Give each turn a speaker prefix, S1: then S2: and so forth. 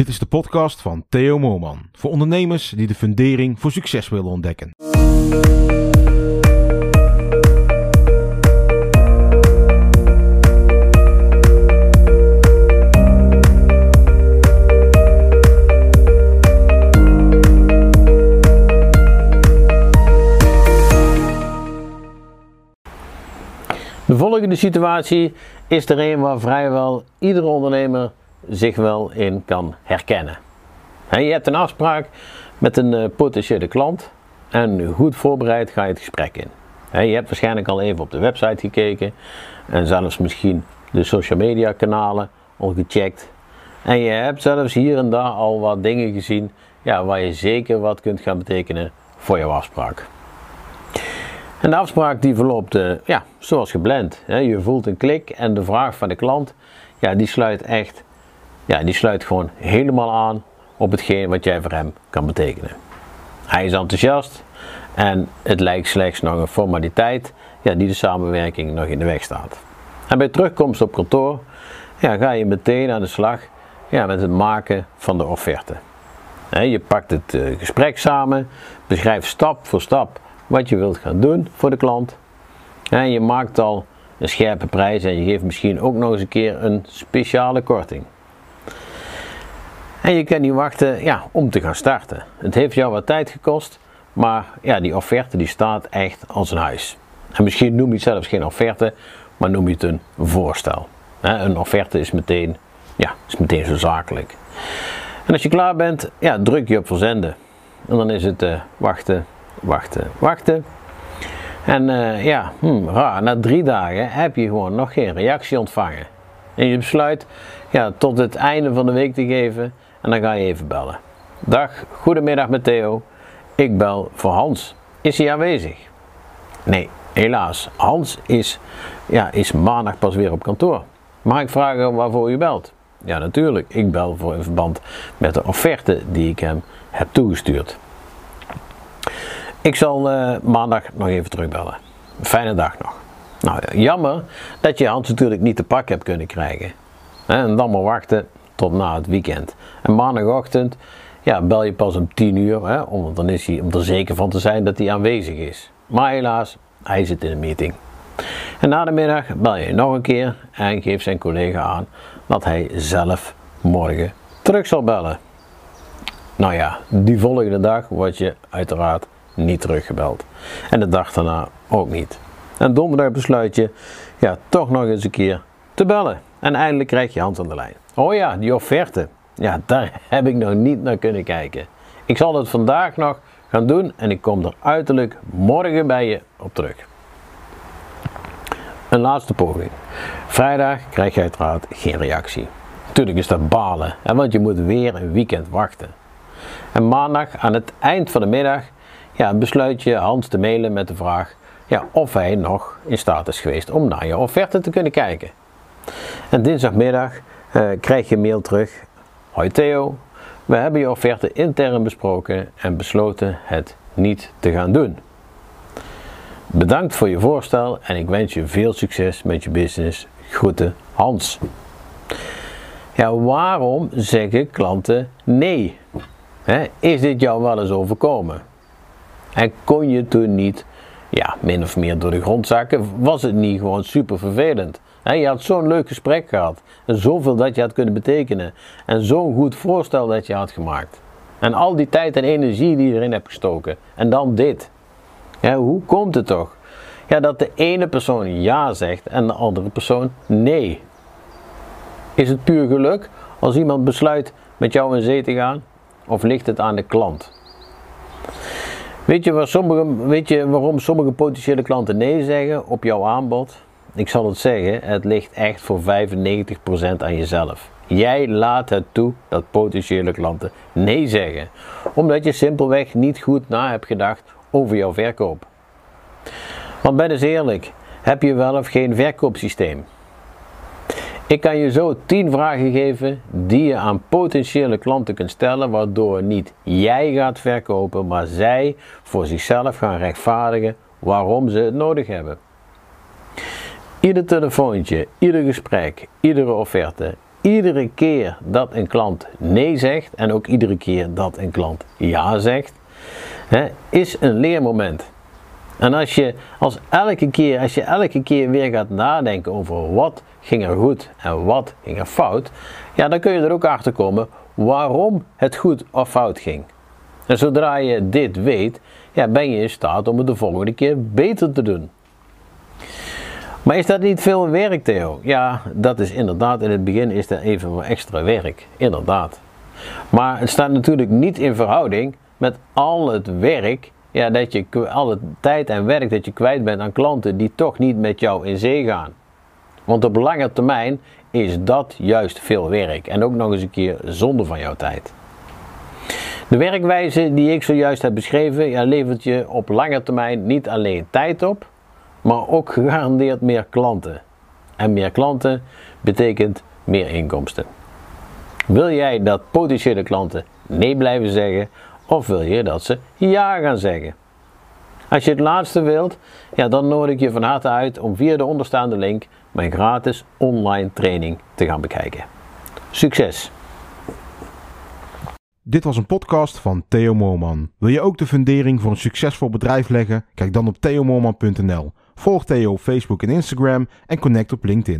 S1: Dit is de podcast van Theo Moorman. Voor ondernemers die de fundering voor succes willen ontdekken.
S2: De volgende situatie is er een waar vrijwel iedere ondernemer zich wel in kan herkennen. je hebt een afspraak met een eh, potentiële klant en goed voorbereid ga je het gesprek in. je hebt waarschijnlijk al even op de website gekeken en zelfs misschien de social media kanalen al gecheckt. En je hebt zelfs hier en daar al wat dingen gezien ja, waar je zeker wat kunt gaan betekenen voor jouw afspraak. En de afspraak die verloopt uh, ja, zoals gepland. Je voelt een klik en de vraag van de klant, ja, die sluit echt, ja, die sluit gewoon helemaal aan op hetgeen wat jij voor hem kan betekenen. Hij is enthousiast en het lijkt slechts nog een formaliteit ja, die de samenwerking nog in de weg staat. En bij terugkomst op kantoor ja, ga je meteen aan de slag ja, met het maken van de offerte. Je pakt het eh, gesprek samen, beschrijft stap voor stap wat je wilt gaan doen voor de klant. En je maakt al een scherpe prijs en je geeft misschien ook nog eens een keer een speciale korting. En je kan niet wachten ja, om te gaan starten. Het heeft jou wat tijd gekost, maar ja, die offerte die staat echt als een huis. En misschien noem je het zelfs geen offerte, maar noem je het een voorstel. Een offerte is meteen, ja, is meteen zo zakelijk. En als je klaar bent, ja, druk je op verzenden. En dan is het uh, wachten wachten, wachten. En uh, ja, hm, raar, na drie dagen heb je gewoon nog geen reactie ontvangen. En je besluit ja, tot het einde van de week te geven en dan ga je even bellen. Dag, goedemiddag met. Ik bel voor Hans. Is hij aanwezig? Nee, helaas. Hans is, ja, is maandag pas weer op kantoor. Mag ik vragen waarvoor u belt? Ja, natuurlijk. Ik bel voor in verband met de offerte die ik hem heb toegestuurd. Ik zal uh, maandag nog even terugbellen. Fijne dag nog. Nou, jammer dat je Hans natuurlijk niet te pak hebt kunnen krijgen. En dan maar wachten tot na het weekend. En maandagochtend ja, bel je pas om 10 uur, hè, om, dan is hij, om er zeker van te zijn dat hij aanwezig is. Maar helaas, hij zit in een meeting. En na de middag bel je nog een keer en geeft zijn collega aan dat hij zelf morgen terug zal bellen. Nou ja, die volgende dag word je uiteraard niet teruggebeld. En de dag daarna ook niet. En donderdag besluit je ja, toch nog eens een keer te bellen. En eindelijk krijg je hand aan de lijn. Oh ja, die offerte. Ja, daar heb ik nog niet naar kunnen kijken. Ik zal het vandaag nog gaan doen en ik kom er uiterlijk morgen bij je op terug. Een laatste poging. Vrijdag krijg je uiteraard geen reactie. Natuurlijk is dat balen, want je moet weer een weekend wachten. En maandag aan het eind van de middag ja, besluit je Hans te mailen met de vraag ja, of hij nog in staat is geweest om naar je offerte te kunnen kijken. En dinsdagmiddag krijg je mail terug. Hoi Theo, we hebben je offerte intern besproken en besloten het niet te gaan doen. Bedankt voor je voorstel en ik wens je veel succes met je business. Groeten Hans. Ja, waarom zeggen klanten nee? is dit jou wel eens overkomen? En kon je toen niet, ja, min of meer door de grond zakken? Was het niet gewoon super vervelend? Je had zo'n leuk gesprek gehad. En zoveel dat je had kunnen betekenen. En zo'n goed voorstel dat je had gemaakt. En al die tijd en energie die je erin hebt gestoken. En dan dit. Hoe komt het toch? Ja, dat de ene persoon ja zegt en de andere persoon nee. Is het puur geluk als iemand besluit met jou in zee te gaan? Of ligt het aan de klant? Weet je, sommige, weet je waarom sommige potentiële klanten nee zeggen op jouw aanbod? Ik zal het zeggen, het ligt echt voor 95% aan jezelf. Jij laat het toe dat potentiële klanten nee zeggen, omdat je simpelweg niet goed na hebt gedacht over jouw verkoop. Want ben eens eerlijk, heb je wel of geen verkoopsysteem? Ik kan je zo 10 vragen geven die je aan potentiële klanten kunt stellen, waardoor niet jij gaat verkopen, maar zij voor zichzelf gaan rechtvaardigen waarom ze het nodig hebben. Ieder telefoontje, ieder gesprek, iedere offerte, iedere keer dat een klant nee zegt en ook iedere keer dat een klant ja zegt, hè, is een leermoment. En als je, als, elke keer, als je elke keer weer gaat nadenken over wat ging er goed en wat ging er fout, ja, dan kun je er ook achter komen waarom het goed of fout ging. En zodra je dit weet, ja, ben je in staat om het de volgende keer beter te doen. Maar is dat niet veel werk, Theo? Ja, dat is inderdaad, in het begin is dat even wat extra werk. Inderdaad. Maar het staat natuurlijk niet in verhouding met al het werk, ja, dat je, al het tijd en werk dat je kwijt bent aan klanten die toch niet met jou in zee gaan. Want op lange termijn is dat juist veel werk en ook nog eens een keer zonde van jouw tijd. De werkwijze die ik zojuist heb beschreven, ja, levert je op lange termijn niet alleen tijd op, maar ook gegarandeerd meer klanten. En meer klanten betekent meer inkomsten. Wil jij dat potentiële klanten nee blijven zeggen of wil je dat ze ja gaan zeggen? Als je het laatste wilt, ja, dan nodig ik je van harte uit om via de onderstaande link mijn gratis online training te gaan bekijken. Succes!
S1: Dit was een podcast van Theo Moorman. Wil je ook de fundering voor een succesvol bedrijf leggen? Kijk dan op theomoorman.nl. Volg Theo op Facebook en Instagram en connect op LinkedIn.